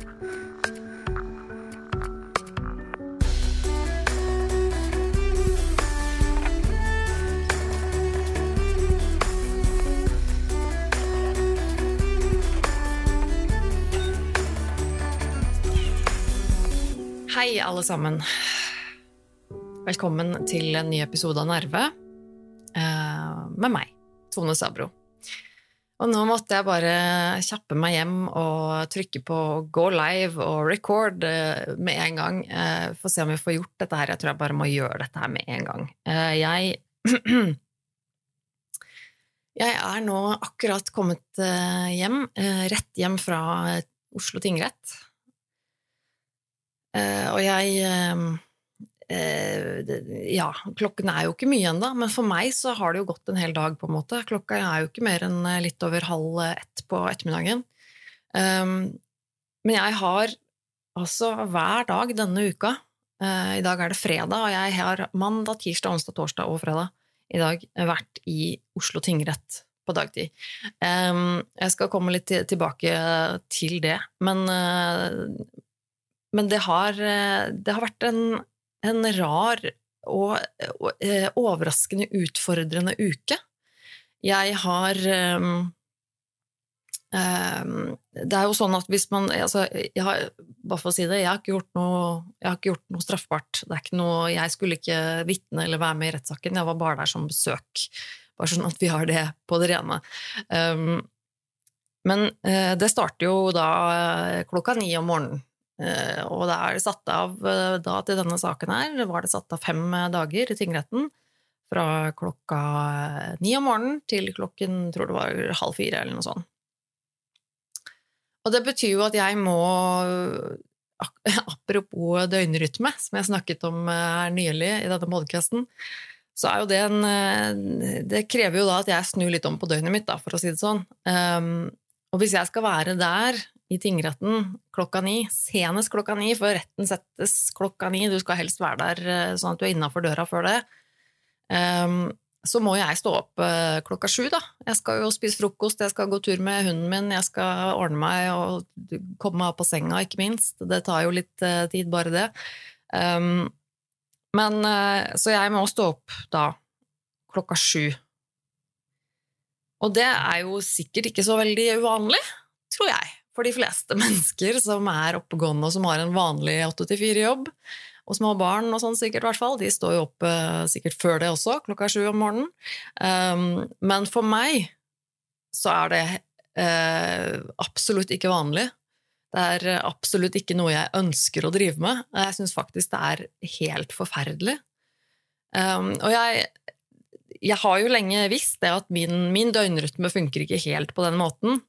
Hei, alle sammen. Velkommen til en ny episode av Nerve eh, med meg, Tone Sabro. Og nå måtte jeg bare kjappe meg hjem og trykke på go live og record eh, med en gang. Få for å se om vi får gjort dette her. Jeg tror jeg bare må gjøre dette her med en gang. Eh, jeg Jeg er nå akkurat kommet eh, hjem, eh, rett hjem fra Oslo tingrett. Eh, og jeg eh, eh, Ja, klokken er jo ikke mye ennå, men for meg så har det jo gått en hel dag, på en måte. Klokka er jo ikke mer enn eh, litt over halv ett på ettermiddagen. Um, men jeg har altså hver dag denne uka eh, I dag er det fredag, og jeg har mandag, tirsdag, onsdag, torsdag og fredag i dag vært i Oslo tingrett på dagtid. Um, jeg skal komme litt tilbake til det, men eh, men det har, eh, det har vært en, en rar og, eh, overraskende utfordrende uke. Jeg har um, um, Det er jo sånn at hvis man altså, jeg har, Bare for å si det, jeg har ikke gjort noe, jeg har ikke gjort noe straffbart. Det er ikke noe, jeg skulle ikke vitne eller være med i rettssaken, jeg var bare der som besøk. Bare sånn at vi har det på det rene. Um, men eh, det starter jo da eh, klokka ni om morgenen. Eh, og det er satt av eh, da til denne saken her, var det satt av fem eh, dager i tingretten. Fra klokka ni om morgenen til klokken tror det var halv fire, eller noe sånt. Og det betyr jo at jeg må Apropos døgnrytme, som jeg snakket om her nylig i denne podkasten, så er jo det en Det krever jo da at jeg snur litt om på døgnet mitt, da, for å si det sånn. Um, og hvis jeg skal være der i tingretten klokka ni, senest klokka ni, for retten settes klokka ni, du skal helst være der eh, sånn at du er innafor døra før det, um, så må jeg stå opp eh, klokka sju, da. Jeg skal jo spise frokost, jeg skal gå tur med hunden min, jeg skal ordne meg og komme meg opp på senga, ikke minst. Det tar jo litt eh, tid, bare det. Um, men Så jeg må stå opp da klokka sju. Og det er jo sikkert ikke så veldig uvanlig, tror jeg, for de fleste mennesker som er oppegående og som har en vanlig 8-4-jobb, og små barn og sånn sikkert, hvert fall. De står jo opp eh, sikkert før det også, klokka sju om morgenen. Um, men for meg så er det eh, absolutt ikke vanlig. Det er absolutt ikke noe jeg ønsker å drive med. Jeg syns faktisk det er helt forferdelig. Um, og jeg, jeg har jo lenge visst det at min, min døgnrytme funker ikke helt på den måten.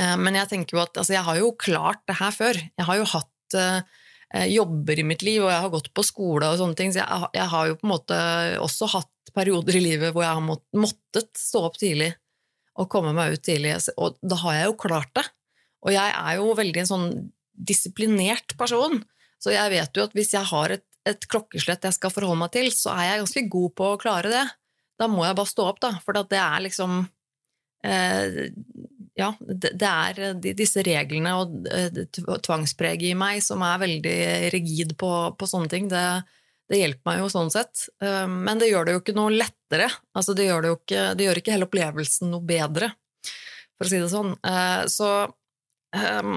Eh, Men jeg tenker jo at altså, jeg har jo klart det her før. Jeg har jo hatt uh, jobber i mitt liv, og jeg har gått på skole og sånne ting, så jeg, jeg har jo på en måte også hatt perioder i livet hvor jeg har mått, måttet stå opp tidlig og komme meg ut tidlig, og da har jeg jo klart det. Og jeg er jo veldig en sånn disiplinert person, så jeg vet jo at hvis jeg har et, et klokkeslett jeg skal forholde meg til, så er jeg ganske god på å klare det. Da må jeg bare stå opp, da, for det er liksom eh, ja, det, er de, disse reglene og eh, tvangspreget i meg som er veldig rigid på, på sånne ting. Det, det hjelper meg jo sånn sett. Eh, Men det gjør det jo ikke noe lettere. Altså, det, gjør det, ikke, det gjør ikke hele opplevelsen noe bedre, for å si det sånn. Eh, Så eh,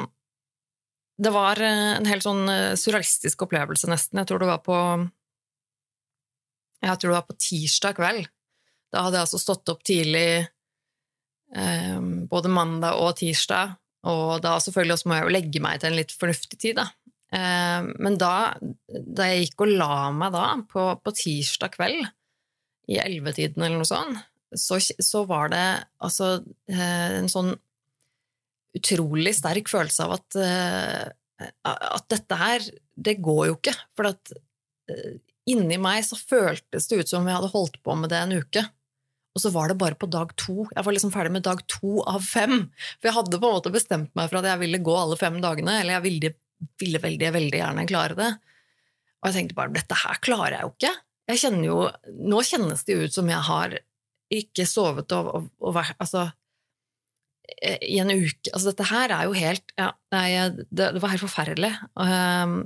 det var eh, en helt sånn eh, surrealistisk opplevelse, nesten. Jeg tror det var på Jeg tror det var på tirsdag kveld. Da hadde jeg altså stått opp tidlig eh, både mandag og tirsdag, og da selvfølgelig også må jeg jo legge meg til en litt fornuftig tid, da. Eh, men da, da jeg gikk og la meg da, på, på tirsdag kveld, i ellevetiden eller noe sånt, så, så var det altså eh, en sånn utrolig sterk følelse av at, eh, at dette her, det går jo ikke. For at eh, inni meg så føltes det ut som om jeg hadde holdt på med det en uke. Og så var det bare på dag to. Jeg var liksom ferdig med dag to av fem. For jeg hadde på en måte bestemt meg for at jeg ville gå alle fem dagene, eller jeg ville, ville veldig, veldig gjerne klare det. Og jeg tenkte bare dette her klarer jeg jo ikke. Jeg kjenner jo, Nå kjennes det jo ut som jeg har ikke sovet og, og, og vært Altså i en uke Altså, dette her er jo helt ja, nei, det, det, var helt forferdelig. Um,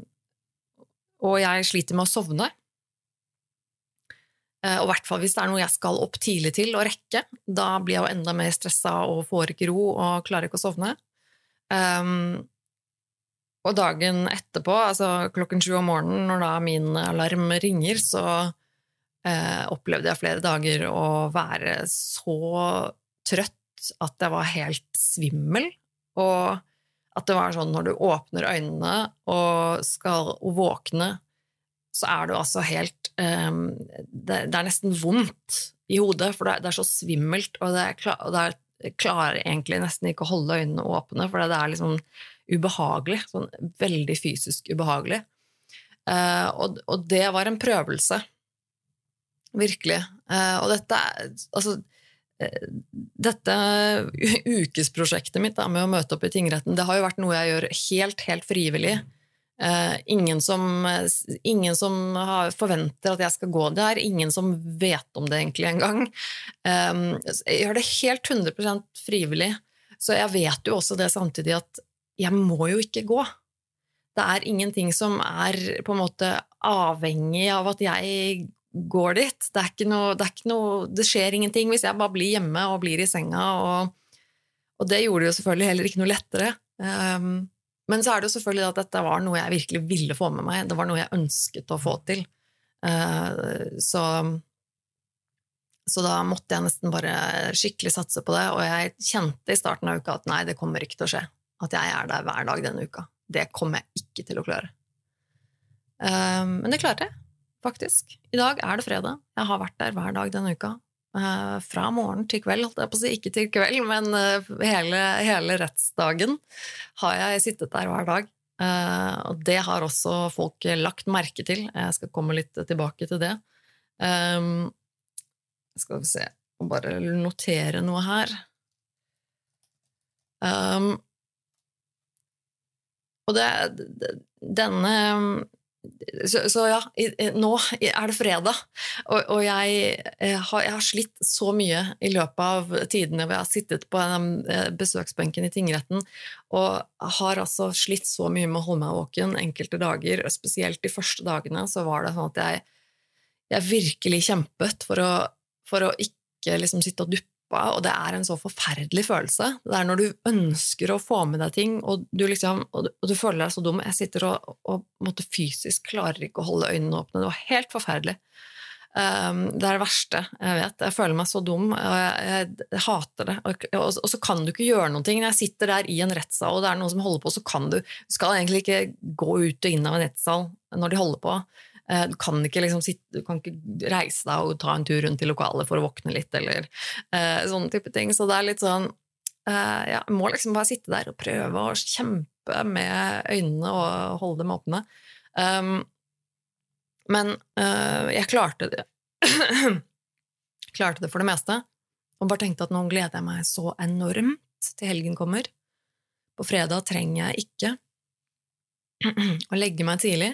og jeg sliter med å sovne. Uh, og i hvert fall hvis det er noe jeg skal opp tidlig til og rekke. Da blir jeg jo enda mer stressa og får ikke ro og klarer ikke å sovne. Um, og dagen etterpå, altså klokken sju om morgenen, når da min alarm ringer, så uh, opplevde jeg flere dager å være så trøtt at jeg var helt svimmel. Og at det var sånn når du åpner øynene og skal våkne, så er du altså helt um, det, det, er nesten vondt i hodet, for det, det er så svimmelt, og det, klar, og det klarer egentlig nesten ikke å holde øynene åpne, for det er liksom ubehagelig. Sånn veldig fysisk ubehagelig. Uh, og, og, det var en prøvelse. Virkelig. Uh, og dette Altså, dette ukesprosjektet mitt da, med å møte opp i tingretten, det har jo vært noe jeg gjør helt, helt frivillig. Uh, ingen, som, ingen som forventer at jeg skal gå der, ingen som vet om det egentlig engang. Um, jeg gjør det helt 100% frivillig, så jeg vet jo også det samtidig at jeg må jo ikke gå. Det er ingenting som er på en måte avhengig av at jeg går dit. Det, noe, det, noe, det skjer ingenting hvis jeg bare blir hjemme og blir i senga. Og, og det gjorde det jo selvfølgelig heller ikke noe lettere. Um, men så er det jo selvfølgelig at dette var noe jeg virkelig ville få med meg. Det var noe jeg ønsket å få til. Uh, så, så da måtte jeg nesten bare skikkelig satse på det. Og jeg kjente i starten av uka at nei, det kommer ikke til å skje. At jeg er der hver dag denne uka. Det kommer jeg ikke til å klare. Um, men det klarte jeg faktisk. I dag er det fredag. Jeg har vært der hver dag denne uka. Uh, fra morgen til kveld, holdt jeg på å si. Ikke til kveld, men uh, hele, hele, rettsdagen har jeg sittet der hver dag. Uh, og det har også folk lagt merke til. Jeg skal komme litt tilbake til det. Um, skal vi se og bare notere noe her. Um, og det, denne så, så, ja, nå er det fredag, og, og jeg, jeg, har, jeg, har, slitt så mye i løpet av tidene hvor jeg har sittet på eh, besøksbenken i tingretten, og har altså slitt så mye med å holde meg våken enkelte dager, og spesielt de første dagene så var det sånn at jeg, jeg virkelig kjempet for å, for å ikke liksom sitte og duppe og det er en så forferdelig følelse. Det er når du ønsker å få med deg ting, og du, liksom, og du, og du føler deg så dum. Jeg sitter og, og måtte fysisk klarer ikke å holde øynene åpne. Det var helt forferdelig. Um, det er det verste jeg vet. Jeg føler meg så dum, og jeg, jeg hater det. Og, og, og, så kan du ikke gjøre noe. Når jeg sitter der i en rettssal, og det er noen som holder på, så kan du Du skal egentlig ikke gå ut og inn av en rettssal når de holder på. Eh, du kan liksom sitte, du kan ikke reise deg og ta en tur rundt i lokalet for å våkne litt, eller uh, sånne type ting. Så det er litt sånn uh, Ja, må liksom bare sitte der og prøve å kjempe med øynene og holde dem åpne. Um, men uh, jeg klarte det. klarte det for det meste, og bare tenkte at nå gleder jeg meg så enormt til helgen kommer. På fredag trenger jeg ikke å legge meg tidlig.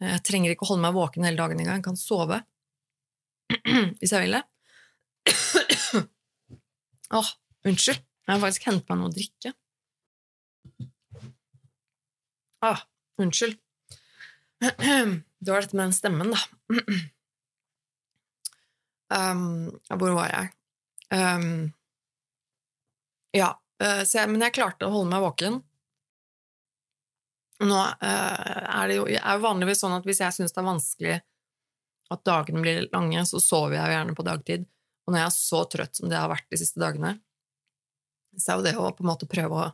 Jeg trenger ikke å holde meg våken hele dagen engang. Jeg kan sove hvis jeg vil det. Åh, oh, unnskyld. Jeg har faktisk hentet meg noe å drikke. Åh, ah, unnskyld. Det var dette med den stemmen, da. Um, hvor var jeg? Um, ja, uh, jeg, men jeg klarte å holde meg våken. Nå eh, er det jo er vanligvis sånn at hvis jeg syns det er vanskelig at dagene blir lange, så sover jeg jo gjerne på dagtid. Og når jeg er så trøtt som det har vært de siste dagene, så er jo det å på en måte prøve å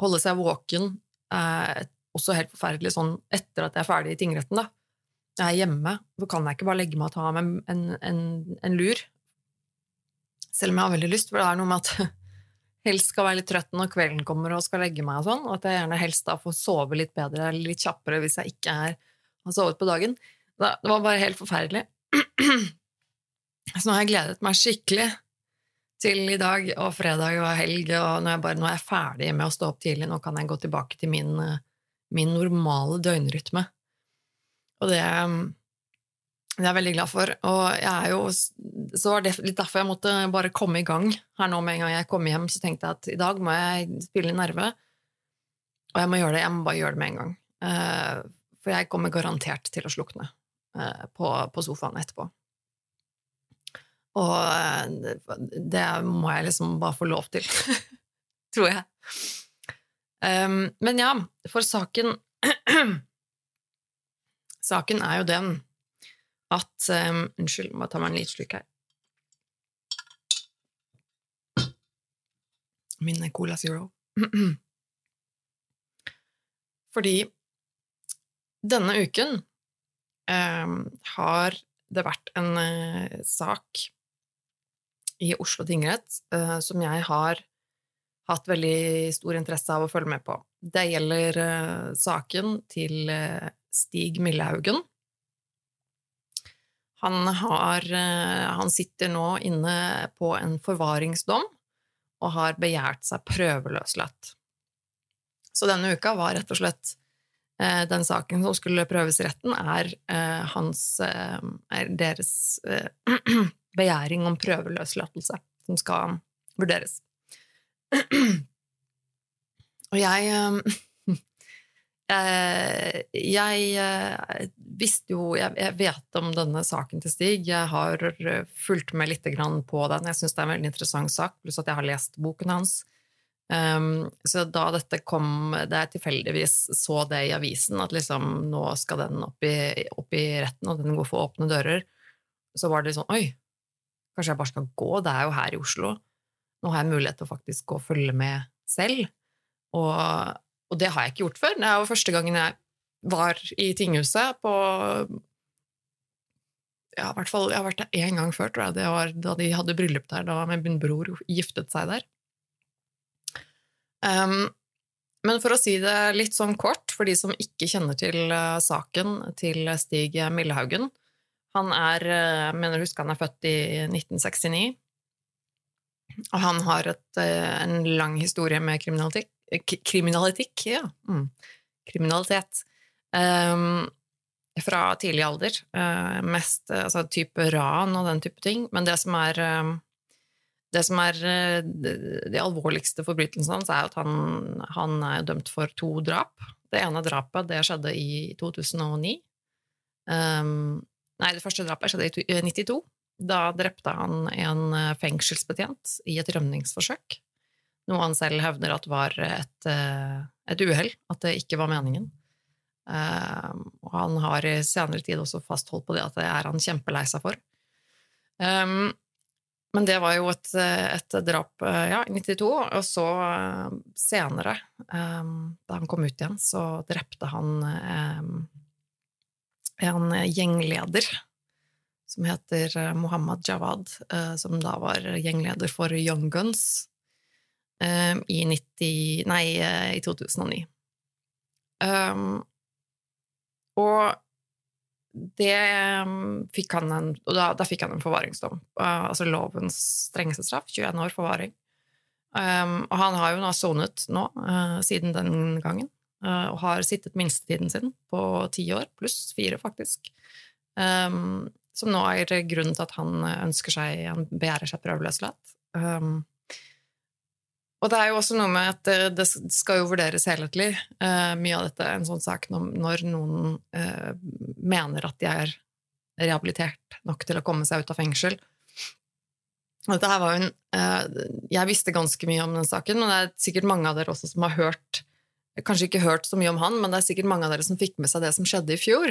holde seg våken eh, også helt forferdelig sånn etter at jeg er ferdig i tingretten, da. Jeg er hjemme, så kan jeg ikke bare legge meg og ta av meg en, en, en lur. Selv om jeg har veldig lyst, for det er noe med at helst skal være litt trøtt når kvelden kommer og skal legge meg og sånn, og at jeg gjerne helst da får sove litt bedre eller litt kjappere hvis jeg ikke er, har sovet på dagen. Det var bare helt forferdelig. Så nå har jeg gledet meg skikkelig til i dag og fredag og helg, og nå er, bare, nå er jeg ferdig med å stå opp tidlig, nå kan jeg gå tilbake til min, min normale døgnrytme. Og det, Det er jeg veldig glad for. Og jeg er jo, så var det litt derfor jeg måtte bare komme i gang her nå med en gang jeg kom hjem. Så tenkte jeg at i dag må jeg spille nerve, og jeg må gjøre det. Jeg må bare gjøre det med en gang. Uh, for jeg kommer garantert til å slukne uh, på, på, sofaen etterpå. Og uh, det må jeg liksom bare få lov til, tror jeg. Um, men ja, for saken Saken er jo den at um, Unnskyld, må ta meg en liten slurk her. Min Cola Zero. Fordi denne uken um, har det vært en uh, sak i Oslo tingrett uh, som jeg har hatt veldig stor interesse av å følge med på. Det gjelder uh, saken til Stig Millehaugen, han, har, eh, han sitter nå inne på en forvaringsdom og har begjært seg prøveløslatt. Så denne uka var rett og slett eh, den saken som skulle prøves i retten, er, eh, hans, er deres begjæring om prøveløslatelse som skal vurderes. Og jeg jeg eh, visste jo Jeg vet om denne saken til Stig. Jeg har eh, fulgt med litt på den. Jeg syns det er en veldig interessant sak, pluss at jeg har lest boken hans. Um, så da dette kom Det jeg tilfeldigvis så det i avisen, at liksom nå skal den opp i, opp i retten, og den går for åpne dører, så var det sånn Oi, kanskje jeg bare skal gå? Det er jo her i Oslo. Nå har jeg mulighet til å faktisk gå og følge med selv. Og og det har jeg ikke gjort før. Det var første gangen jeg var i tinghuset på ja, hvert fall, Jeg har vært der én gang før, tror jeg. Det var da de hadde bryllup der, da min bror giftet seg der. Um, men for å si det litt sånn kort, for de som ikke kjenner til uh, saken til Stig Millehaugen Han er, uh, mener husk han er født i 1969, og han har et, uh, en lang historie med kriminalitet, kriminalitikk, ja. Mm. Kriminalitet. Um, fra tidlig alder. Uh, mest uh, altså type ran og den type ting. Men det som er um, det som er de alvorligste forbrytelsene hans, er at han, han, er dømt for to drap. Det ene drapet det skjedde i 2009. Um, nei, det første drapet skjedde i 1992. Da drepte han en fengselsbetjent i et rømningsforsøk. Noe han selv hevder at var et, eh, et uhell, at det ikke var meningen. Uh, og han har i senere tid også fastholdt på det at det er han kjempelei seg for. Um, men det var jo et, et drap ja, i 92, og så senere, um, da han kom ut igjen, så drepte han en gjengleder som heter Mohammed Jawad, som da var gjengleder for Young Guns. Um, i, 90, nei, uh, i 2009. Um, og det um, fikk han en Og da, da fikk han en forvaringsdom. Uh, altså lovens strengeste straff, 21 år forvaring. Um, og han har jo nå sonet nå, uh, siden den gangen, uh, og har sittet minstetiden sin på ti år, pluss fire, faktisk. Um, som nå er grunnen til at han ønsker seg Han begjærer seg prøveløslatt. Um, og det er jo også noe med at det, skal jo vurderes helhetlig, uh, mye av dette. En sånn sak når, noen uh, mener at de er rehabilitert nok til å komme seg ut av fengsel. Og dette her var jo en, uh, jeg visste ganske mye om den saken, men det er sikkert mange av dere også som har hørt Kanskje ikke hørt så mye om han, men det er sikkert mange av dere som fikk med seg det som skjedde i fjor.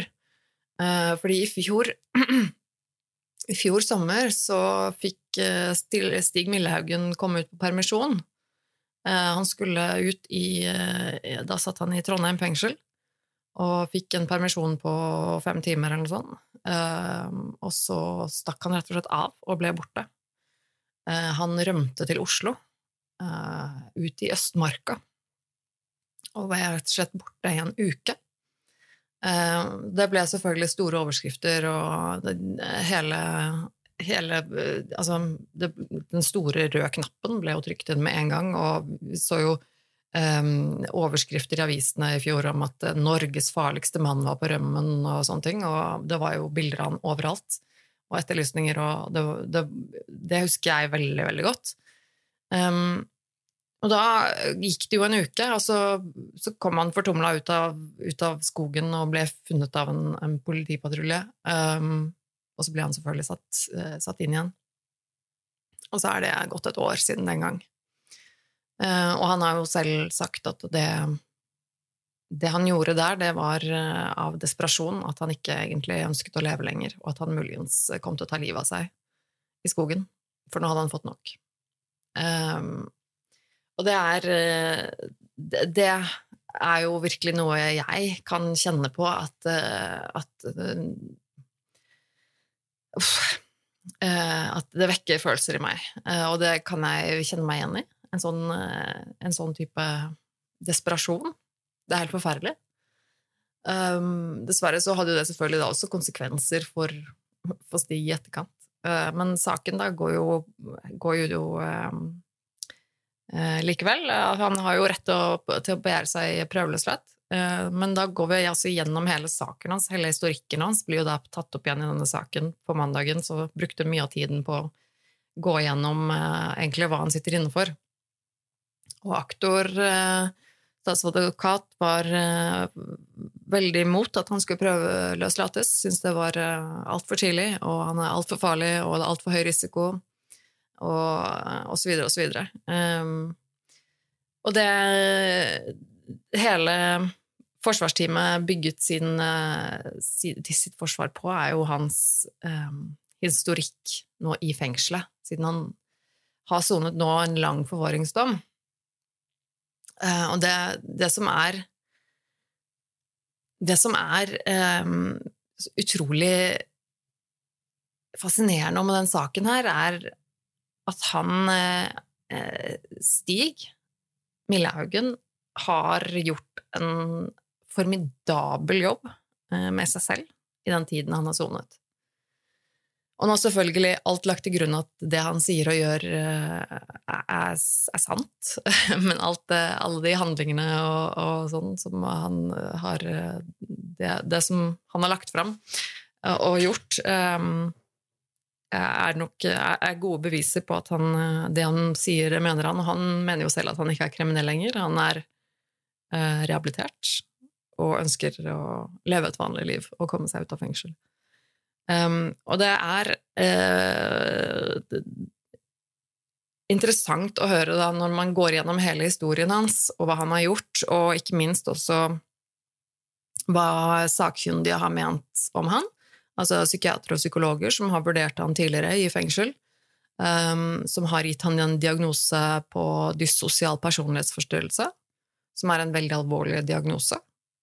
fordi i fjor i fjor sommer så fikk Stig Millehaugen komme ut på permisjon Eh, han skulle ut i eh, Da satt han i Trondheim fengsel og fikk en permisjon på fem timer eller noe sånt. Eh, og så stakk han rett og slett av og ble borte. Han rømte til Oslo, ut i Østmarka, og var rett og slett borte i en uke. Det ble selvfølgelig store overskrifter, og hele hele Altså, det, den store røde knappen ble jo trykt inn med en gang, og vi så jo um, overskrifter i avisene i fjor om at Norges farligste mann var på rømmen og sånne ting, og det var jo bilder av han overalt, og etterlysninger, og det, det, det husker jeg veldig, veldig godt. Um, og da gikk det jo en uke, og så, så kom han fortumla ut, ut, av skogen og ble funnet av en, en politipatrulje. Um, og så ble han selvfølgelig satt, uh, satt, inn igjen. Og så er det gått et år siden den gang. Uh, og han har jo selv sagt at det, det han gjorde der, det var uh, av desperasjon, at han ikke egentlig ønsket å leve lenger, og at han muligens kom til å ta livet av seg i skogen. For nå hadde han fått nok. Um, og det er eh, Det er jo virkelig noe jeg kan kjenne på at, eh, at uff, eh, At det vekker følelser i meg. Og det kan jeg kjenne meg igjen i. En sånn, en sånn type desperasjon. Det er helt forferdelig. Um, dessverre så hadde jo det selvfølgelig da også konsekvenser for, for Stig i etterkant. Uh, men saken da går jo, går jo um, uh, likevel. Han har jo rett til å, å begjære seg prøveløslatt. Eh, men da går vi altså gjennom hele saken hans. Hele historikken hans blir jo da tatt opp igjen i denne saken på mandagen, så brukte mye av tiden på å gå gjennom eh, egentlig hva han sitter inne for. Og aktor, eh, statsadvokat, var veldig imot at han skulle prøveløslates. Syntes det var altfor tidlig, og han er altfor farlig, og det er altfor høy risiko og, og så videre og så videre. Og det hele forsvarsteamet bygget sin, uh, sitt forsvar på, er jo hans um, historikk nå i fengselet, siden han har sonet nå en lang forvaringsdom. Uh, og det, det, som er Det som er um, utrolig fascinerende med den saken her, er at han eh, Stig Millehaugen har gjort en formidabel jobb eh, med seg selv i den tiden han har sonet. Og nå selvfølgelig alt lagt til grunn at det han sier og gjør, eh, er, er, sant. Men alt, alle de handlingene og, og, sånn som han har det, det, som han har lagt fram og gjort, er nok er gode beviser på at han, det han sier, mener han. Og han mener jo selv at han ikke er kriminell lenger. Han er eh, rehabilitert og ønsker å leve et vanlig liv og komme seg ut av fengsel. Um, og det er uh, interessant å høre da når man går gjennom hele historien hans, og hva han har gjort, og ikke minst også hva sakkyndige har ment om han altså psykiatere og psykologer som har vurdert han tidligere i fengsel, um, som har gitt han en diagnose på dyssosial personlighetsforstyrrelse, som er en veldig alvorlig diagnose.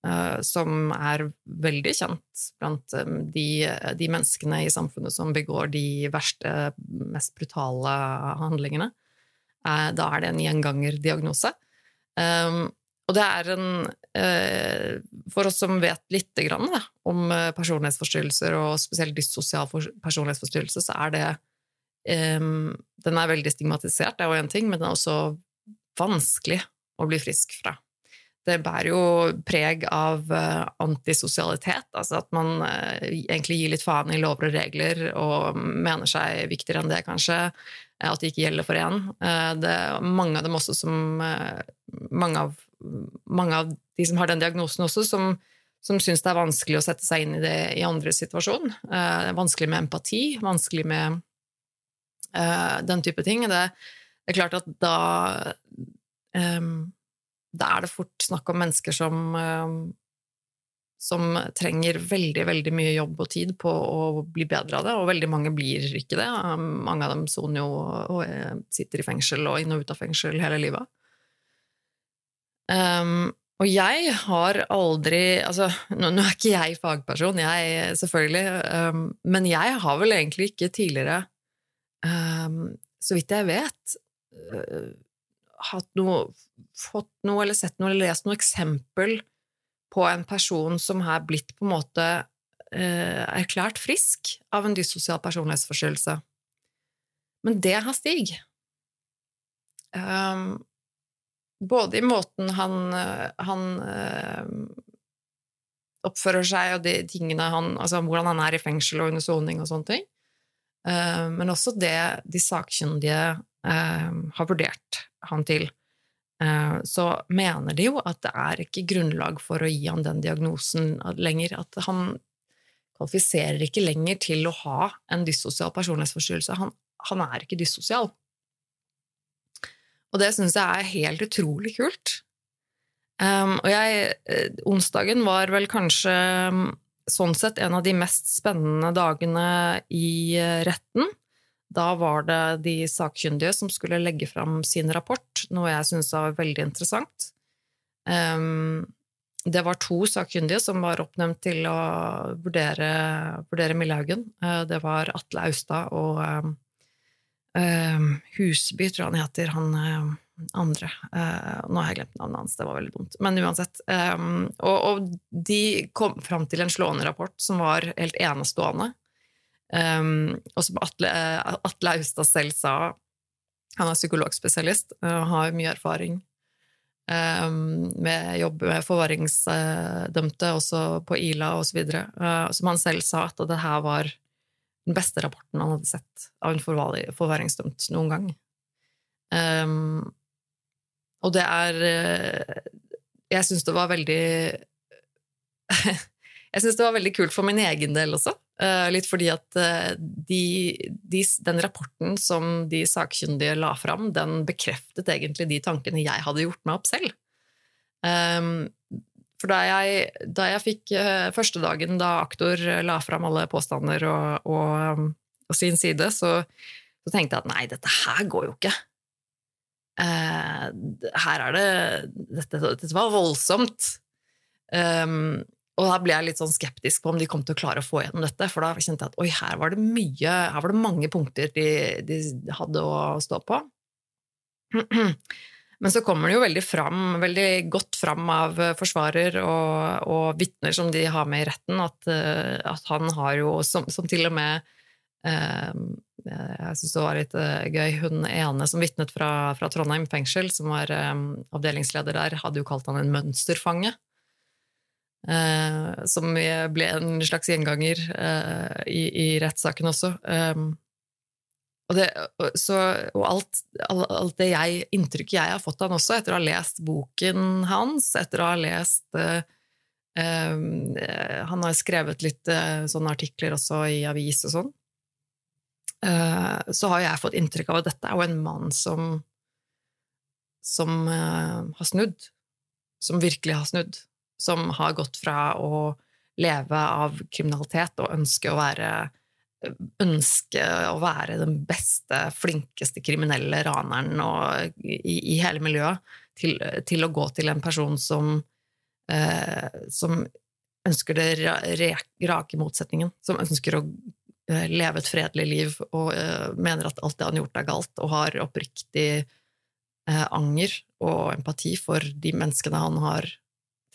Uh, som er veldig kjent blant um, de, de, menneskene i samfunnet som begår de verste, mest brutale handlingene. Uh, da er det en gjengangerdiagnose. Um, og det er en eh, For oss som vet lite grann om eh, personlighetsforstyrrelser, og spesielt dyssosial personlighetsforstyrrelse, så er det Den er veldig stigmatisert, det er jo én ting, men den er også vanskelig å bli frisk fra. Det bærer jo preg av uh, antisosialitet, altså at man uh, egentlig gir litt faen i lover og regler og mener seg viktigere enn det, kanskje. At det ikke gjelder for én. Mange av dem også som Mange av mange av de som har den diagnosen også, som, som syns det er vanskelig å sette seg inn i det i andres situasjon. Eh, vanskelig med empati, vanskelig med eh, den type ting. Det, det, er klart at da eh, Da er det fort snakk om mennesker som eh, som trenger veldig veldig mye jobb og tid på å bli bedre av det, og veldig mange blir ikke det. Mange av dem soner jo og eh, sitter i fengsel og inn og ut av fengsel hele livet. Um, og jeg har aldri Altså, nå, nå, er ikke jeg fagperson, jeg selvfølgelig, um, men jeg har vel egentlig ikke tidligere, um, så vidt jeg vet, uh, noe Fått noe eller sett noe eller lest noe eksempel på en person som har blitt på en måte eh, erklært frisk av en dyssosial personlighetsforstyrrelse. Men det har Stig. Um, både i måten han, han øh, oppfører seg, og de tingene han Altså hvordan han er i fengsel og under soning og sånne ting. Uh, men også det de sakkyndige har vurdert han til. Uh, så mener de jo at det er ikke grunnlag for å gi han den diagnosen lenger. At han kvalifiserer ikke lenger til å ha en dyssosial personlighetsforstyrrelse. Han, han er ikke dyssosial. Og det syns jeg er helt utrolig kult. Um, og jeg Onsdagen var vel kanskje sånn sett en av de mest spennende dagene i eh, retten. Da var det de sakkyndige som skulle legge fram sin rapport, noe jeg syntes var veldig interessant. Um, det var to sakkyndige som var oppnevnt til å vurdere, vurdere Millehaugen. Uh, det var Atle Austad og um, um, Husby, tror jeg han heter. Han andre. Uh, nå har jeg glemt navnet hans, det var veldig dumt. Men uansett. Um, og, og, de kom fram til en slående rapport som var helt enestående. Um, og som Atle, Atle, Austad selv sa Han er psykologspesialist og har mye erfaring um, med jobb med forvaringsdømte, også på Ila osv. Uh, som han selv sa at det her var den beste rapporten han hadde sett av en forvaringsdømt noen gang. Um, og det er eh, Jeg syns det var veldig Jeg syns det var veldig kult for min egen del også. Eh, litt fordi at eh, de, de, den rapporten som de sakkyndige la fram, den bekreftet egentlig de tankene jeg hadde gjort meg opp selv. Ehm, for da jeg, da jeg fikk første dagen da aktor la fram alle påstander og, og, og sin side, så, så, tenkte jeg at nei, dette her går jo ikke. Her er det dette, dette var voldsomt. Um, og da ble jeg litt sånn skeptisk på om de kom til å klare å få gjennom dette. For da kjente jeg at oi, her var det mye, her var det mange punkter de, de hadde å stå på. Men så kommer det jo veldig, fram, veldig godt fram av forsvarer og, og vitner som de har med i retten, at, eh, at han har jo, som, som til og med eh, jeg syns det var litt eh, gøy. Hun ene som vitnet fra, fra, Trondheim fengsel, som var eh, avdelingsleder der, hadde jo kalt han en mønsterfange. Uh, som ble en slags gjenganger uh, i, i rettssaken også. Um, og, det, så, og alt, alt, det jeg, inntrykket jeg har fått av han også, etter å ha lest boken hans, etter å ha lest uh, Han har skrevet litt sånne artikler også i avis og sånn. Så har jeg fått inntrykk av at dette er jo en mann som som har snudd. Som virkelig har snudd. Som har gått fra å leve av kriminalitet og ønske å være ønske å være den beste, flinkeste kriminelle raneren og, i, i, hele miljøet, til, til, å gå til en person som, eh, som ønsker det rake motsetningen. Som ønsker å Eh, leve et fredelig liv og eh, mener at alt det han har gjort, er galt, og har oppriktig uh, anger og empati for de menneskene han har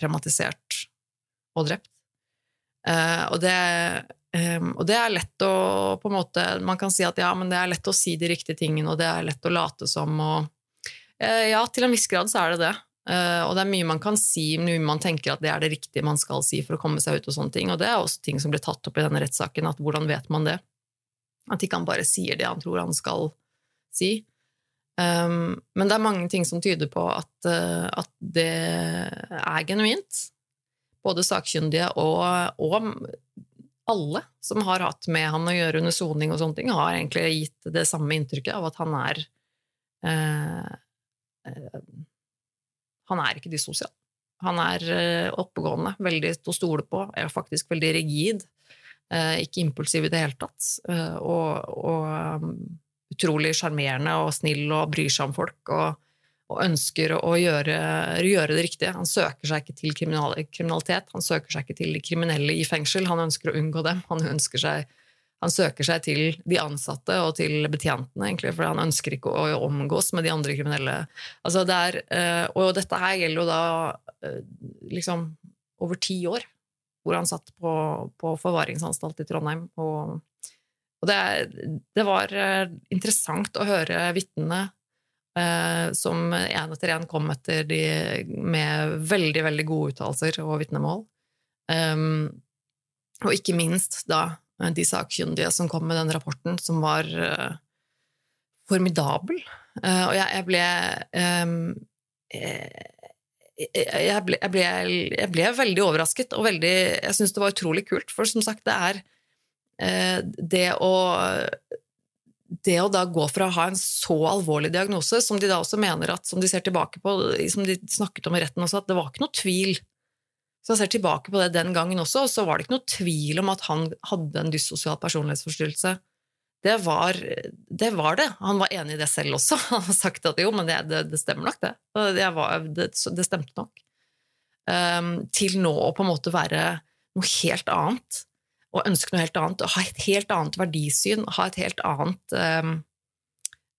traumatisert og drept. Uh, og, det, um, og, det, er lett å på en måte Man kan si at ja, men det er lett å si de riktige tingene, og det er lett å late som og Ja, til en viss grad så er det det. Uh, og det er mye man kan si, mye man tenker at det er det riktige man skal si for å komme seg ut. Og sånne ting, og det er også ting som blir tatt opp i denne rettssaken. at Hvordan vet man det? At ikke han bare sier det han tror han skal si. Um, men det er mange ting som tyder på at, uh, at det er genuint. Både sakkyndige og, og, alle som har hatt med han å gjøre under soning, og sånne ting, har egentlig gitt det samme inntrykket av at han er uh, han er ikke dissosial. Han er oppegående, veldig til å stole på, er faktisk veldig rigid. Ikke impulsiv i det hele tatt. Og, og um, utrolig sjarmerende og snill og bryr seg om folk. Og, og ønsker å gjøre, gjøre, det riktige. Han søker seg ikke til kriminalitet, han søker seg ikke til de kriminelle i fengsel. Han ønsker å unngå dem. Han seg han søker seg til de ansatte og til betjentene, egentlig, for han ønsker ikke å omgås med de andre kriminelle. Altså det er, eh, og dette her gjelder jo da eh, liksom over ti år, hvor han satt på, på forvaringsanstalt i Trondheim. Og, og det, det, var eh, interessant å høre vitnene eh, som én etter én kom etter de med veldig, veldig gode uttalelser og vitnemål. Um, og ikke minst da de sakkyndige som kom med den rapporten, som var uh, formidabel. Uh, og jeg, jeg ble um, jeg ble, jeg, ble, jeg ble, veldig overrasket, og veldig, jeg syns det var utrolig kult. For som sagt, det er eh, det å det å da gå fra å ha en så alvorlig diagnose, som de da også mener at, som de ser tilbake på, som de snakket om i retten også, at det var ikke noe tvil. Så jeg ser tilbake på det den gangen også, og så var det ikke noe tvil om at han hadde en dyssosial personlighetsforstyrrelse. Det var, det var, det Han var enig i det selv også. Han har sagt at jo, men det, det, det stemmer nok, det. Var, det. stemte nok. Um, til nå å på en måte være noe helt annet og ønske noe helt annet, ha et helt annet verdisyn, ha et helt annet um,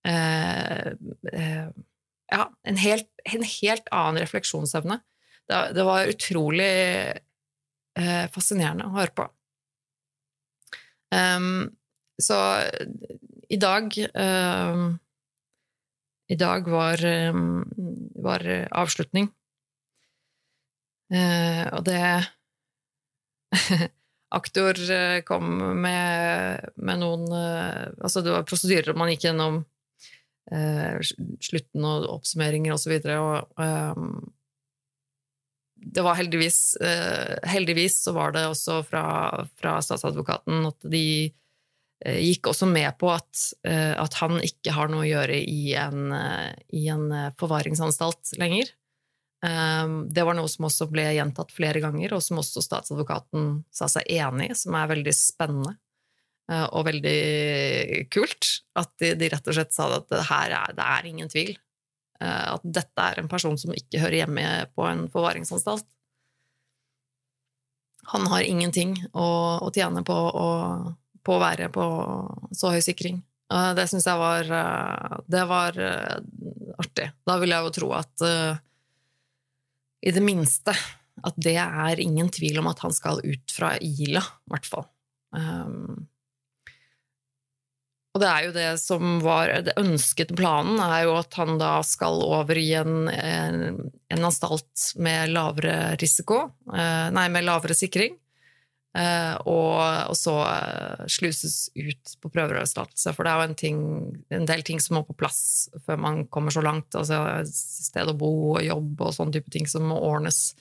uh, Ja, en helt, en helt, annen refleksjonsevne. Det, det var utrolig uh, fascinerende å høre på. Um, så i dag I dag var, var avslutning. og det Aktor eh, kom med, med noen eh, Altså, det var prosedyrer man gikk gjennom eh, slutten og oppsummeringer. Og, så og um, det var heldigvis eh, Heldigvis så var det også fra, fra statsadvokaten at de eh, gikk også med på at, eh, at, han ikke har noe å gjøre i en, i en forvaringsanstalt lenger. Ehm, det var noe som også ble gjentatt flere ganger, og som også statsadvokaten sa seg enig i, som er veldig spennende eh, og veldig kult. At de, de rett og slett sa at det her er, det er ingen tvil. Eh, at dette er en person som ikke hører hjemme på en forvaringsanstalt. Han har ingenting å, å tjene på å, på å være på så høy sikring. Det syns jeg var, eh, det var artig. Da vil jeg jo tro at i det minste at det er ingen tvil om at han skal ut fra Ila, i hvert fall. Um, og det er jo det som var det ønskede planen, er jo at han da skal over i en, en, anstalt med lavere risiko, uh, nei, med lavere sikring. Uh, og, og, så uh, sluses ut på prøveløslatelse. For det er jo en, ting, en, del ting som må på plass før man kommer så langt. Altså sted å bo og jobb og sånne type ting som må ordnes.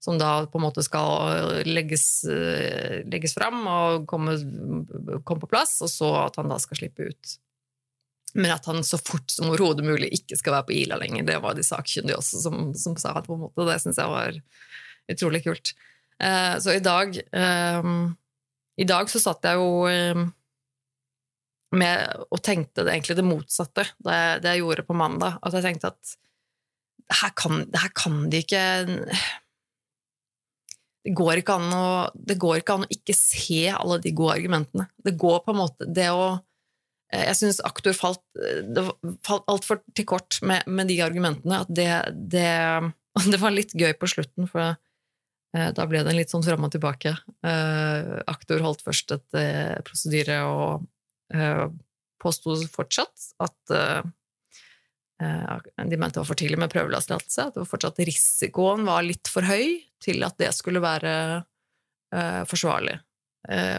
Som da på en måte skal legges, uh, legges fram og komme, komme, på plass, og så at han da skal slippe ut. Men at han så fort som overhodet mulig ikke skal være på Ila lenger. Det var de sakkyndige også som, som sa at på en måte, det syns jeg var utrolig kult. Eh, så i dag um, I dag så satt jeg jo um, med og tenkte det, egentlig det motsatte det, det, jeg gjorde på mandag. At jeg tenkte at her kan, her kan de ikke det går, ikke an å, det går ikke an å ikke se alle de gode argumentene. Det går på en måte Det å Jeg syns aktor falt, falt altfor til kort med, med, de argumentene at det, det, det var litt gøy på slutten, for Eh, da ble det en litt sånn fram og tilbake. Eh, aktor holdt først et eh, prosedyre og påsto fortsatt at de mente det var for tidlig med prøveløslatelse. At det var fortsatt risikoen var litt for høy til at det skulle være forsvarlig.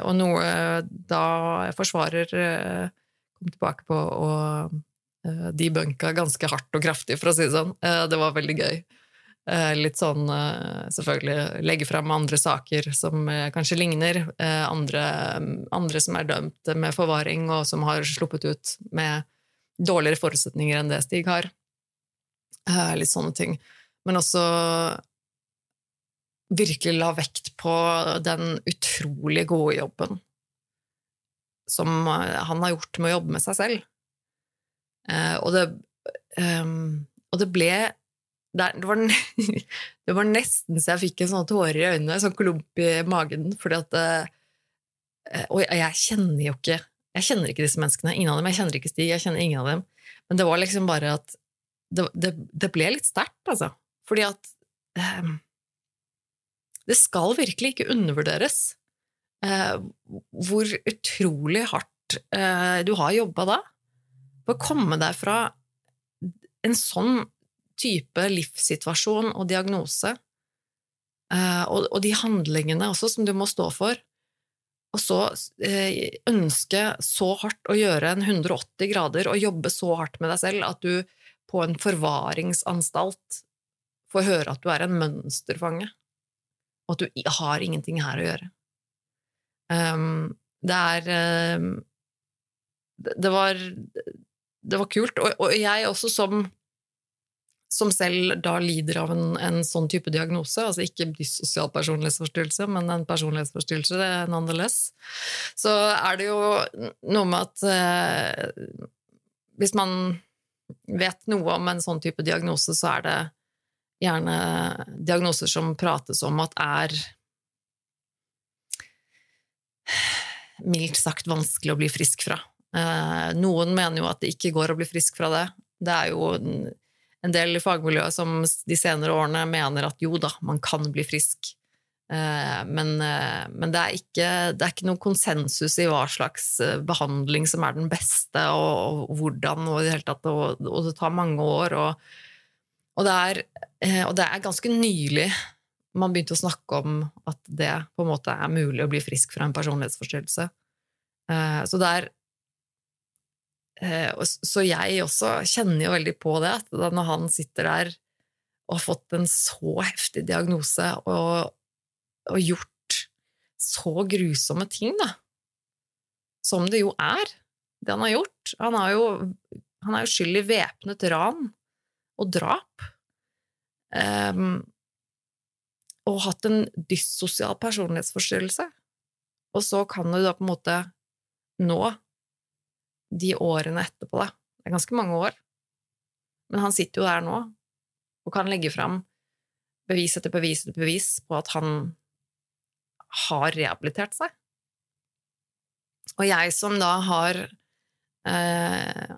Og noe da forsvarer kom tilbake på og debunka ganske hardt og kraftig, for å si det sånn. Det var veldig gøy. Eh, litt sånn eh, selvfølgelig legge fram andre saker som eh, kanskje ligner. Andre, andre, som er dømt med forvaring, og som har sluppet ut med dårligere forutsetninger enn det Stig har. Litt sånne ting. Men også virkelig la vekt på den utrolig gode jobben som han har gjort med å jobbe med seg selv. Og det, og det ble det var, det var, nesten så jeg fikk en sånn tårer i øynene, en sånn klump i magen, fordi at eh, Og jeg kjenner jo ikke Jeg kjenner ikke disse menneskene, ingen av dem. Jeg kjenner ikke Stig, jeg kjenner ingen av dem. Men det var liksom bare at Det, det, det ble litt sterkt, altså. Fordi at um, Det skal virkelig ikke undervurderes uh, hvor utrolig hardt uh, du har jobba da. For å komme deg fra en sånn type livssituasjon og diagnose, eh, og, de handlingene også som du må stå for, og så eh, ønske så hardt å gjøre en 180 grader og jobbe så hardt med deg selv at du på en forvaringsanstalt får høre at du er en mønsterfange, og at du har ingenting her å gjøre. Um, det er um, det, var Det var kult. Og jeg også som som selv da lider av en, en, sånn type diagnose, altså ikke dyssosial personlighetsforstyrrelse, men en personlighetsforstyrrelse det er nonetheless, så er det jo noe med at eh, hvis man vet noe om en sånn type diagnose, så er det gjerne diagnoser som prates om at er mildt sagt vanskelig å bli frisk fra. Eh, noen mener jo at det ikke går å bli frisk fra det. Det er jo en del i fagmiljøet som de senere årene mener at jo da, man kan bli frisk. Eh, men, eh, men det, er ikke, det, er ikke, noen konsensus i hva slags behandling som er den beste, og, og hvordan, og, det tatt, og, og det tar mange år. Det, er, og det er ganske nylig man begynte å snakke om at det på en måte er mulig å bli frisk fra en personlighetsforstyrrelse. Eh, så det er eh, Så jeg også kjenner jo veldig på det, at når han sitter der og har fått en så heftig diagnose og, og gjort så grusomme ting, da, som det jo er, det han har gjort Han, har jo, han er jo skyld i væpnet ran og drap. Um, og hatt en dyssosial personlighetsforstyrrelse. Og så kan du da på en måte nå de årene etterpå, da. Det er ganske mange år. Men han sitter jo der nå og kan legge fram bevis etter bevis etter bevis på at han har rehabilitert seg. Og jeg som da har eh,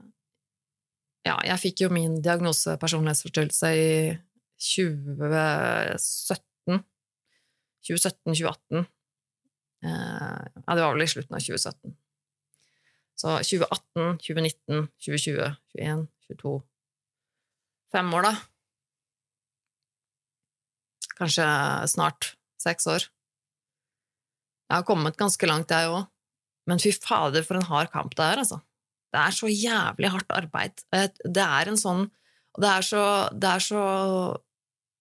Ja, jeg fikk jo min diagnose personlighetsforstyrrelse i 2017 2017-2018. Eh, ja, det var vel i slutten av 2017. Så 2018, 2019, 2020, 2021, 2022 Fem år, da. Kanskje snart seks år. Jeg har kommet ganske langt, jeg òg. Men fy fader, for en hard kamp det er, altså. Det er så jævlig hardt arbeid. Det er en sånn Det er så Det er så,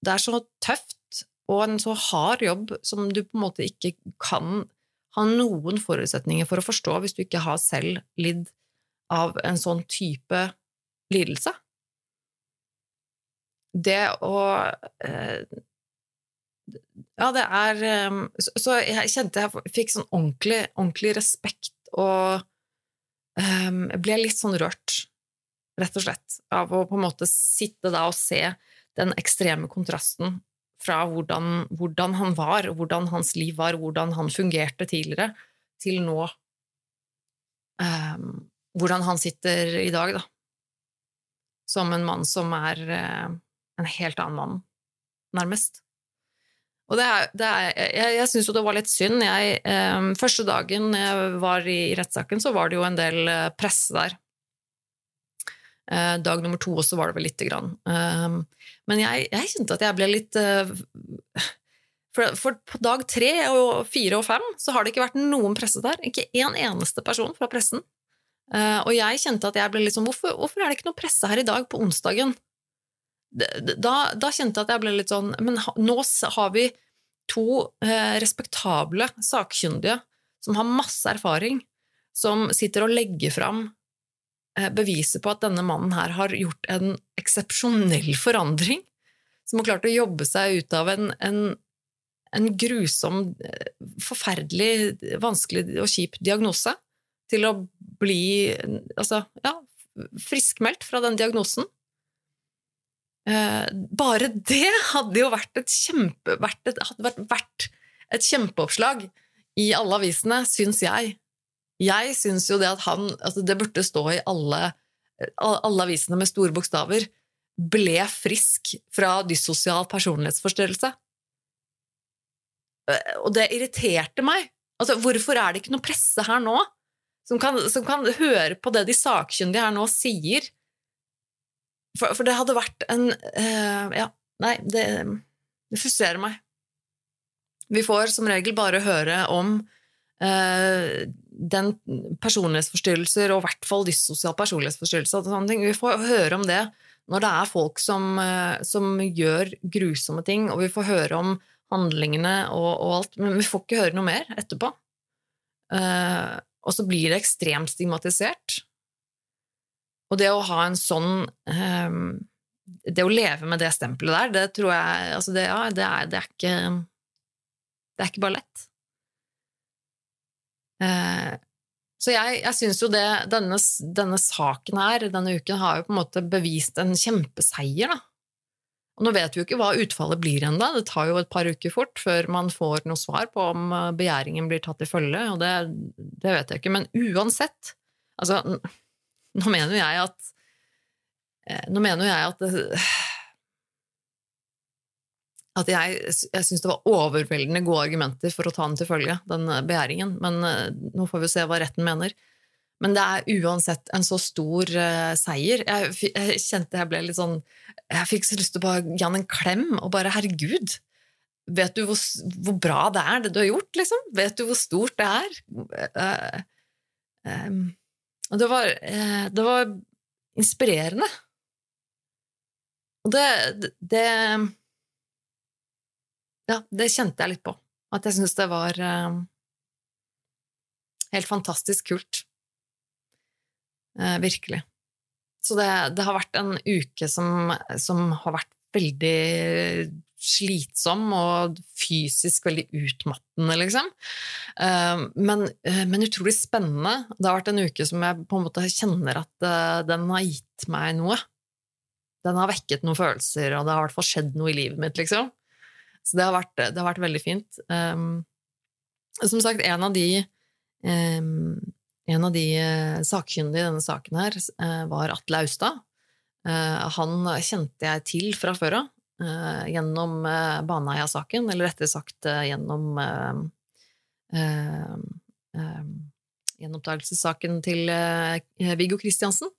det er så tøft og en så hard jobb som du på en måte ikke kan ha noen forutsetninger for å forstå hvis du ikke har selv lidd av en sånn type lidelse. Det å eh, Ja, det er eh, Så jeg kjente jeg fikk sånn ordentlig, ordentlig respekt og um, ble litt sånn rørt, rett og slett, av å på en måte sitte da og se den ekstreme kontrasten fra hvordan, hvordan, han var, hvordan hans liv var, hvordan han fungerte tidligere, til nå um, Hvordan han sitter i dag, da. Som en mann som er uh, en helt annen mann, nærmest. Og det er, det er, jeg jeg syns jo det var litt synd. Jeg, um, første dagen jeg var i rettssaken, så var det jo en del uh, presse der. Uh, dag nummer to også var det vel lite grann. Um, men jeg, jeg, kjente at jeg ble litt uh, for, for, på dag tre og fire og fem så har det ikke vært noen presse der. Ikke én eneste person fra pressen. Uh, og jeg kjente at jeg ble litt sånn hvorfor, hvorfor, er det ikke noe presse her i dag, på onsdagen? Da, da kjente jeg at jeg ble litt sånn Men nå har vi to respektable sakkyndige som har masse erfaring, som sitter og legger fram Eh, beviser på at denne mannen her har gjort en eksepsjonell forandring, som har klart å jobbe seg ut av en, en, en grusom, eh, forferdelig, vanskelig og kjip diagnose, til å bli altså, ja, friskmeldt fra den diagnosen. Eh, bare det hadde jo vært et, kjempe, vært et, vært et kjempeoppslag i alle avisene, syns jeg. Jeg syns jo det at han altså Det burde stå i alle, alle avisene med store bokstaver. Ble frisk fra dyssosial personlighetsforstyrrelse. Og det irriterte meg. Altså, hvorfor er det ikke noe presse her nå som kan, som kan høre på det de sakkyndige her nå sier? for, for, det hadde vært en uh, Ja, nei, det, det, frustrerer meg. Vi får som regel bare høre om den personlighetsforstyrrelser, og i hvert fall dyssosial personlighetsforstyrrelse. og sånne ting. Vi får høre om det når det er folk som, uh, som gjør grusomme ting, og vi får høre om handlingene og, og, alt, men vi får ikke høre noe mer etterpå. og så blir det ekstremt stigmatisert. Og det å ha en sånn Det å leve med det stempelet der, det tror jeg altså det, ja, det, er, det, er, ikke Det er ikke bare lett. Uh, så jeg, jeg syns jo det denne, denne, saken her, denne uken, har jo på en måte bevist en kjempeseier, da. Og nå vet vi jo ikke hva utfallet blir ennå, det tar jo et par uker fort før man får noe svar på om eh, begjæringen blir tatt i følge, og det, det vet jeg ikke. Men uansett, altså nå mener jeg at eh, Nå mener jeg at at jeg, jeg syns det var overveldende gode argumenter for å ta den til følge, den eh, begjæringen. Men uh, nå får vi se hva retten mener. Men det er uansett en så stor uh, seier. Jeg, jeg, kjente jeg ble litt sånn Jeg fikk så lyst til å bare gi han en klem og bare Herregud! Vet du hvor, hvor, bra det er, det du har gjort, liksom? Vet du hvor stort det er? Uh, um, det var, uh, det var inspirerende. Og det, det Ja, det kjente jeg litt på. At jeg syntes det var uh, helt fantastisk kult. Uh, virkelig. Så det, det, har vært en uke som, som har vært veldig slitsom og fysisk veldig utmattende, liksom. Eh, men, eh, men, utrolig spennende. Det har vært en uke som jeg på en måte kjenner at eh, den har gitt meg noe. Den har vekket noen følelser, og det har i hvert fall skjedd noe i livet mitt, liksom. Så det har vært, det har vært veldig fint. Som sagt, en av de en av de sakkyndige i denne saken her var Atle Austad. Han kjente jeg til fra før av. Uh, gjennom uh, Baneheia-saken, eller rettere sagt uh, gjennom gjenopptakelsessaken til Viggo Kristiansen.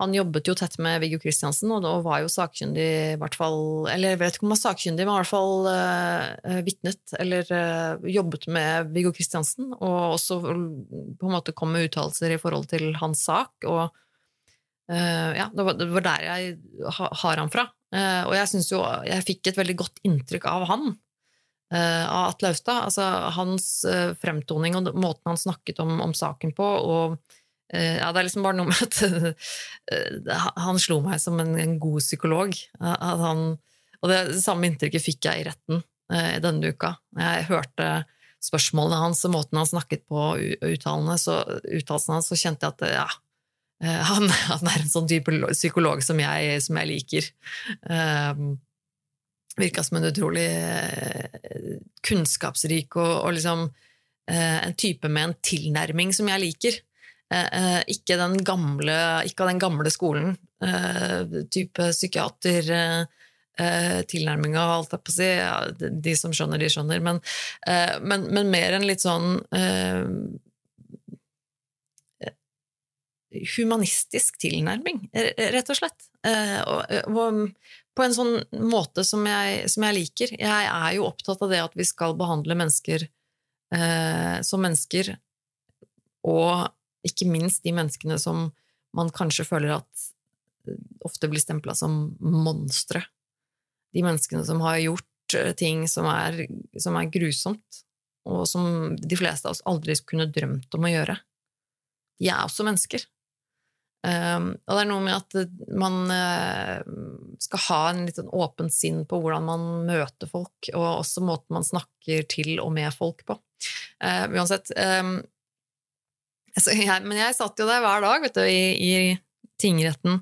Han jobbet jo tett med Viggo Kristiansen, og da var jo sakkyndig i hvert fall Eller jeg vet ikke om han var sakkyndig, men i hvert fall uh, vitnet, eller uh, jobbet med Viggo Kristiansen, og også på en måte kom med uttalelser i forhold til hans sak. Og uh, ja, det var, det var, der jeg ha, har han fra. Og jeg syns jo jeg fikk et veldig godt inntrykk av han, av Atle Austad. Altså hans fremtoning og måten han snakket om, om saken på. og ja, Det er liksom bare noe med at han slo meg som en, en god psykolog. Han, og det, samme inntrykket fikk jeg i retten denne uka. Jeg hørte spørsmålene hans og måten han snakket på, uttalelsene, så, hans, så kjente jeg at ja, Eh, han, han, er en sånn type psykolog som jeg, som jeg liker. Um, Virka som en utrolig kunnskapsrik og, og liksom en type med en tilnærming som jeg liker. Uh, ikke, den gamle, ikke av den gamle skolen. type psykiater tilnærminga, alt jeg på å si. Ja, de som skjønner, de skjønner. Men, men, men mer enn litt sånn humanistisk tilnærming, rett og slett. Eh, og på en sånn måte som jeg, som jeg, liker. Jeg er jo opptatt av det at vi skal behandle mennesker eh, som mennesker, og ikke minst de menneskene som man kanskje føler at ofte blir stempla som monstre. De menneskene som har gjort eh, ting som er, som er grusomt, og som de fleste av oss aldri kunne drømt om å gjøre. De er også mennesker. Um, og det er noe med at man uh, skal ha en litt sånn åpent sinn på hvordan man møter folk, og også måten man snakker til og med folk på. Uh, uansett um, altså jeg, Men jeg satt jo der hver dag vet du, i, i tingretten.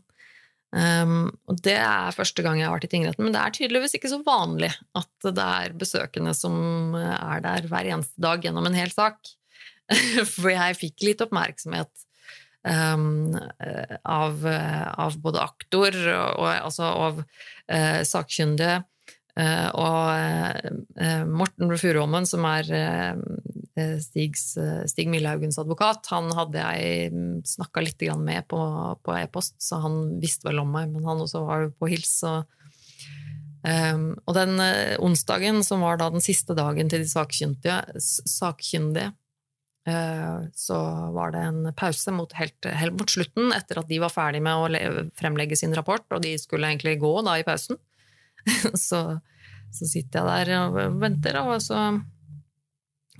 Um, og det er første gang jeg har vært i tingretten, men det er tydeligvis ikke så vanlig at det er besøkende som er der hver eneste dag gjennom en hel sak. For jeg fikk litt oppmerksomhet Um, av, av, både aktor og, og altså av uh, sakkyndige. Uh, og uh, Morten Furuholmen, som er Stigs, Stig Millehaugens advokat. Han hadde jeg mm, snakka litt med på, på e-post, så han visste vel om meg, men han også var på hils. Og, um, og den uh, onsdagen, som var da den siste dagen til de sakkyndige, sakkyndige uh, så var det en pause mot helt, helt, mot slutten, etter at de var ferdig med å fremlegge sin rapport, og de skulle egentlig gå da i pausen. så så sitter jeg der og venter, og så,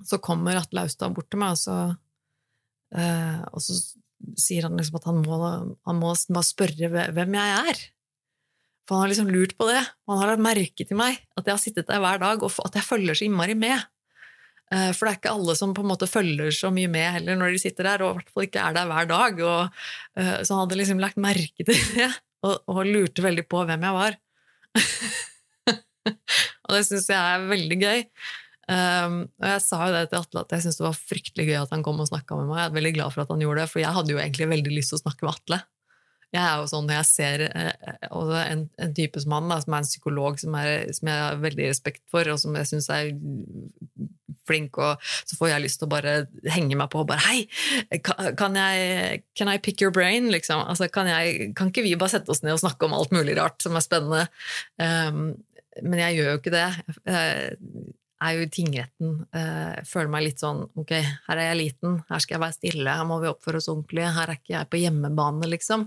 så kommer Atle Austad bort til meg, og så, eh, og så sier han liksom at han må, han må bare spørre hvem jeg er. For han har liksom lurt på det. Og han har lagt merke til meg, at jeg har sittet der hver dag, og at jeg følger så innmari med. Eh, for det er ikke alle som på en måte følger så mye med heller når de sitter der, og i hvert fall ikke er der hver dag. Og, uh, så han hadde liksom lagt merke til det, og, og lurte veldig på hvem jeg var. og det syns jeg er veldig gøy. Um, og jeg sa jo det til Atle at jeg syntes det var fryktelig gøy at han kom og snakka med meg. Jeg er veldig glad for at han gjorde det, for jeg hadde jo egentlig veldig lyst til å snakke med Atle. Jeg er jo sånn når jeg ser eh, en, en, type som da, som er en psykolog som, er, som, jeg har veldig respekt for, og som jeg syns er flink, og så får jeg lyst til å bare henge meg på og bare Hei, kan jeg can I pick your brain? Liksom? Altså, kan, jeg, kan, ikke vi bare sette oss ned og snakke om alt mulig rart som er spennende? Um, men jeg gjør jo ikke det. Jeg er jo i tingretten. Jeg eh, føler meg litt sånn Ok, her er jeg liten, her skal jeg være stille, her må vi oppføre oss ordentlig, her er ikke jeg på hjemmebane, liksom.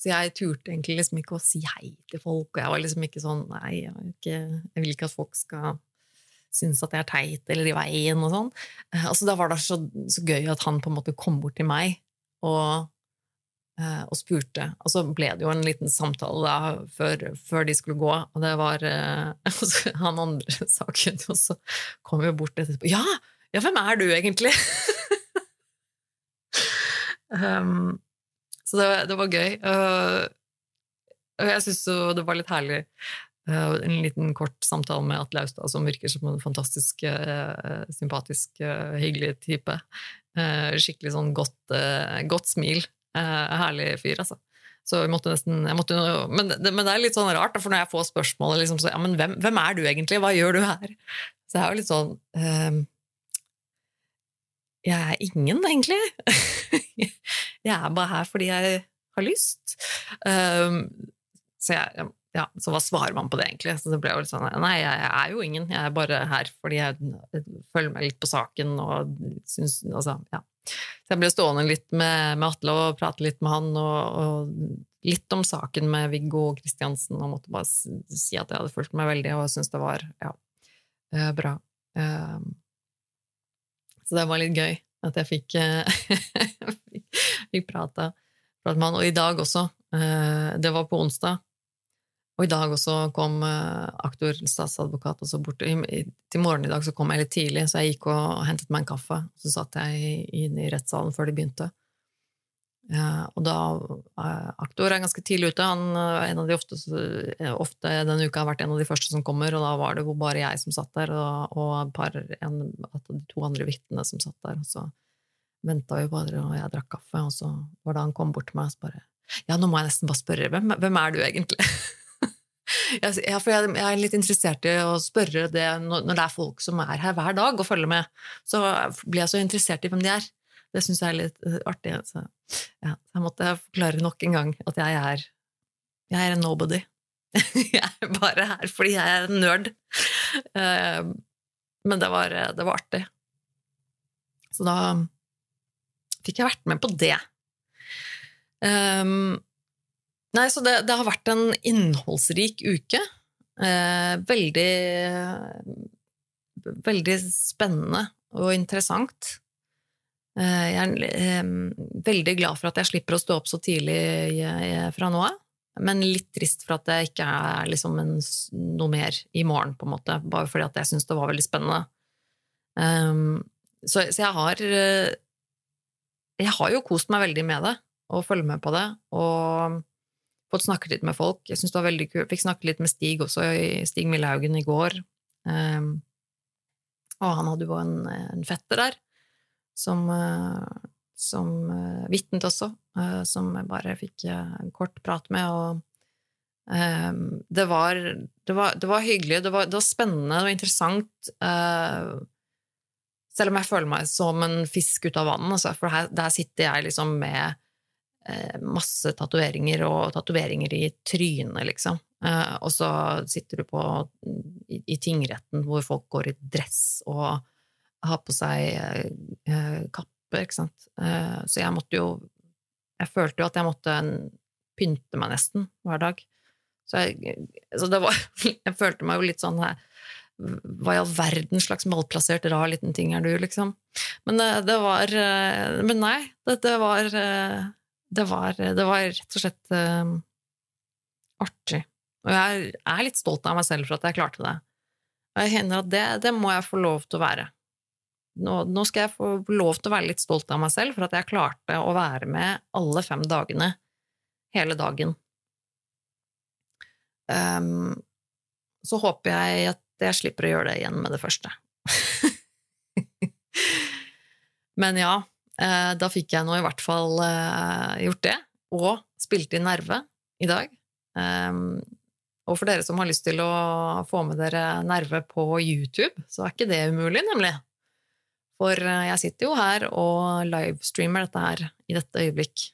Så jeg turte egentlig liksom ikke å si hei til folk, og jeg var liksom ikke sånn Nei, jeg, ikke, jeg vil ikke at folk skal synes at jeg er teit eller i veien og sånn. Altså, da var det så, så gøy at han på en måte kom bort til meg og Eh, og spurte. Og så ble det jo en liten samtale da, før, før de skulle gå, og det var eh, Han andre saken, og så kom jo bort etterpå. Ja! Ja, hvem er du egentlig? um, så det, det, var gøy. Uh, og jeg syns det var litt herlig. Uh, en liten kort samtale med Atle Austad, som virker som en fantastisk sympatisk, hyggelig type. skikkelig sånn godt, godt smil. Eh, herlig fyr, altså. Så vi måtte nesten måtte, men, det, men, det, er litt sånn rart, for når jeg får spørsmålet liksom, så, ja, men hvem, hvem, er du egentlig? Hva gjør du her? Så jeg er jo litt sånn um, Jeg er ingen, egentlig. jeg er bare her fordi jeg har lyst. Um, så jeg, ja, så hva svarer man på det, egentlig? Så det ble jo litt sånn Nei, jeg er jo ingen. Jeg er bare her fordi jeg følger meg litt på saken og syns Altså, ja. Så jeg ble stående litt med, med Atle og prate litt med han, og, og litt om saken med Viggo og Kristiansen, og måtte bare si at jeg hadde følt meg veldig, og syntes det var ja, eh, bra. Um, så det var litt gøy at jeg fikk, fikk, prata med han. Og i dag også. Uh, det var på onsdag. Og i dag også kom uh, aktor, statsadvokat, også bort. Til morgenen i dag så kom jeg litt tidlig, så jeg gikk og hentet meg en kaffe. Så satt jeg inne i rettssalen før de begynte. Uh, og da uh, Aktor er ganske tidlig ute. Han er en av de ofte, ofte denne uka har vært en av de første som kommer, og da var det bare jeg som satt der, og, og par, en de to andre vitnene som satt der. Og så venta vi bare, og jeg drakk kaffe, og så var det han kom bort til meg og så bare Ja, nå må jeg nesten bare spørre, hvem, hvem er du egentlig? Ja, for jeg, er litt interessert i å spørre det når, det er folk som er her hver dag og følger med. Så blir jeg så interessert i hvem de er. Det syns jeg er litt eh, artig. Så, ja, jeg måtte forklare nok en gang at jeg er, jeg er en nobody. jeg er bare her fordi jeg er en nerd. Eh, men det var, det var artig. Så da fikk jeg vært med på det. Um, Nei, så det, det, har vært en innholdsrik uke. Eh, veldig Veldig spennende og interessant. Eh, jeg er eh, veldig glad for at jeg slipper å stå opp så tidlig fra nå av. Men litt trist for at det ikke er liksom en, noe mer i morgen, på en måte. Bare fordi at jeg syns det var veldig spennende. Um, så, så, jeg har eh, Jeg har jo kost meg veldig med det, og følger med på det. Og fått snakket litt med folk. Jeg synes det var veldig kult. Fikk snakket litt med Stig også, Stig Millehaugen i går. Um, og han hadde jo en, en fetter der som, uh, som uh, vitnet også, uh, som jeg bare fikk uh, en kort prat med. Og um, det, var, det, var, det, var, hyggelig, det var, det var spennende og interessant. Selv om jeg føler meg som en fisk ut av vannet, altså, for her, der sitter jeg liksom med eh, masse tatoveringer og tatoveringer i trynet, liksom. Eh, og så sitter du på i, i, tingretten hvor folk går i dress og har på seg eh, kappe, ikke sant. Eh, så jeg måtte jo Jeg følte jo at jeg måtte pynte meg nesten hver dag. Så jeg, så det var Jeg følte meg jo litt sånn her hva i all verden slags malplassert, rar liten ting er du, liksom? Men eh, det var eh, Men nei, det, det var eh, det var, det var rett og slett uh, artig. Og jeg er litt stolt av meg selv for at jeg klarte det. Og jeg kjenner at det, det må jeg få lov til å være. Nå, nå, skal jeg få lov til å være litt stolt av meg selv for at jeg klarte å være med alle fem dagene hele dagen. Um, så håper jeg at jeg slipper å gjøre det igjen med det første. Men ja, da fikk jeg nå i hvert fall eh, gjort det, og spilte inn Nerve i dag. Ehm, og for dere som har lyst til å få med dere Nerve på YouTube, så er ikke det umulig, nemlig. For eh, jeg sitter jo her og livestreamer dette her i dette øyeblikk.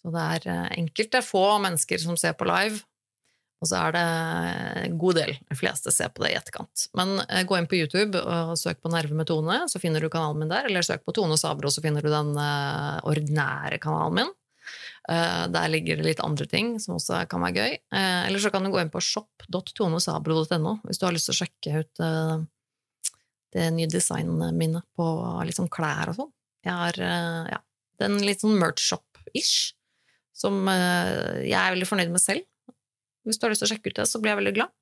Så det er enkelte få mennesker som ser på live, og så er det en god del, de fleste ser på det i etterkant. Men eh, gå inn på YouTube og søk på Nerve med Tone, så finner du kanalen min der. Eller søk på Tone Sabro, så finner du den uh, ordinære kanalen min. Der ligger det litt andre ting som også kan være gøy. Eller så kan du gå inn på shop.tonesabro.no hvis du har lyst til å sjekke ut det nye designet mine på liksom klær og sånn. Jeg har ja, er litt sånn merch-shop-ish som jeg er veldig fornøyd med selv. Hvis du har lyst til å sjekke ut det, så blir jeg veldig glad.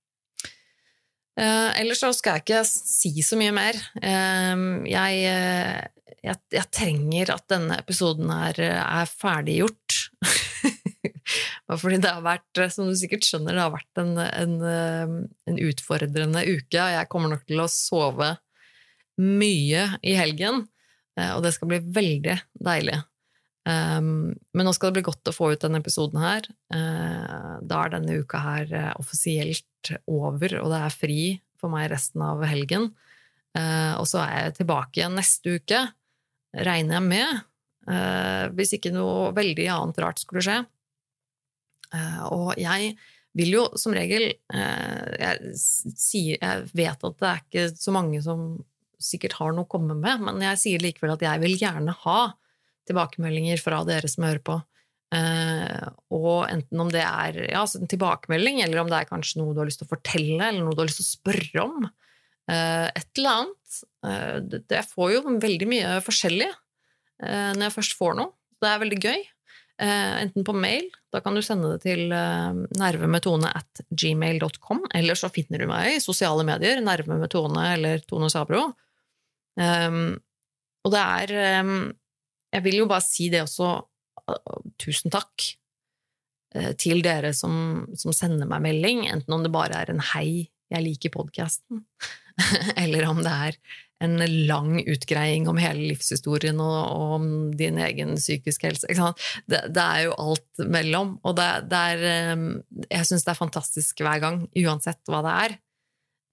Eh, ellers så skal jeg ikke si så mye mer. Eh, jeg, eh, jeg, jeg, trenger at denne episoden her er ferdiggjort. Fordi det har vært, som du sikkert skjønner, det har vært en, en, eh, en utfordrende uke. og Jeg kommer nok til å sove mye i helgen, eh, og det skal bli veldig deilig. Um, men nå skal det bli godt å få ut denne episoden her. Uh, da er denne uka her uh, offisielt over, og det er fri for meg resten av helgen. Uh, og så er jeg tilbake igjen neste uke, regner jeg med. hvis ikke noe veldig annet rart skulle skje. og jeg vil jo som regel jeg, sier, jeg vet at det er ikke så mange som sikkert har noe å komme med, men jeg sier likevel at jeg vil gjerne ha tilbakemeldinger fra dere som hører på. Uh, og enten om det er ja, altså en tilbakemelding, eller om det er kanskje noe du har lyst til å fortelle, eller noe du har lyst til å spørre om. Uh, et eller annet. Uh, det, får jo veldig mye forskjellig når jeg først får noe. Det er veldig gøy. enten på mail, da kan du sende det til nervemetone at gmail.com, eller så finner du meg i sosiale medier, nervemetone eller Tone Sabro. Og det er jeg vil jo bare si det også, tusen takk eh, til dere som, som, sender meg melding, enten om det bare er en 'hei, jeg liker podkasten', eller om det er en lang utgreiing om hele livshistorien og, og om din egen psykiske helse. Det, det, er jo alt mellom. Og det, det er eh, Jeg syns det er fantastisk hver gang, uansett hva det er.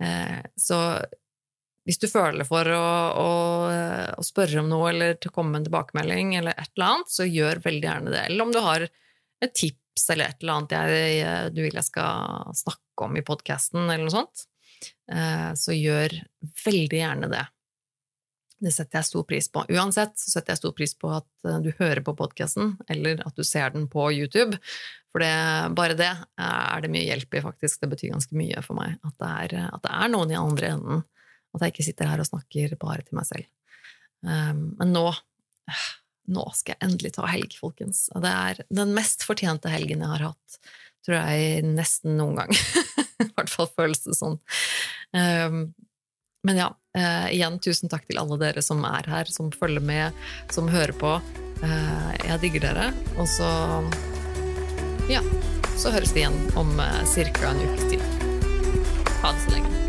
Eh, så hvis du føler for å, å, å, spørre om noe eller til å komme med en tilbakemelding, eller et eller annet, så gjør veldig gjerne det. Eller om du har et tips eller et eller annet jeg, du vil jeg skal snakke om i podkasten, eller noe sånt, eh, så gjør veldig gjerne det. Det setter jeg stor pris på. Uansett så setter jeg stor pris på at eh, du hører på podkasten, eller at du ser den på YouTube. For det, bare det er det mye hjelp i, faktisk. Det betyr ganske mye for meg. At det er, at det er noen i andre enden at jeg ikke sitter her og snakker bare til meg selv. Um, men nå nå skal jeg endelig ta helg, folkens. Og det er den mest fortjente helgen jeg har hatt, tror jeg, nesten noen gang. I hvert fall føles det sånn. Um, men ja, uh, igjen tusen takk til alle dere som er her, som følger med, som hører på. Uh, jeg digger dere. Og så ja, så høres vi igjen om uh, ca. en ukes tid. Ha det så lenge.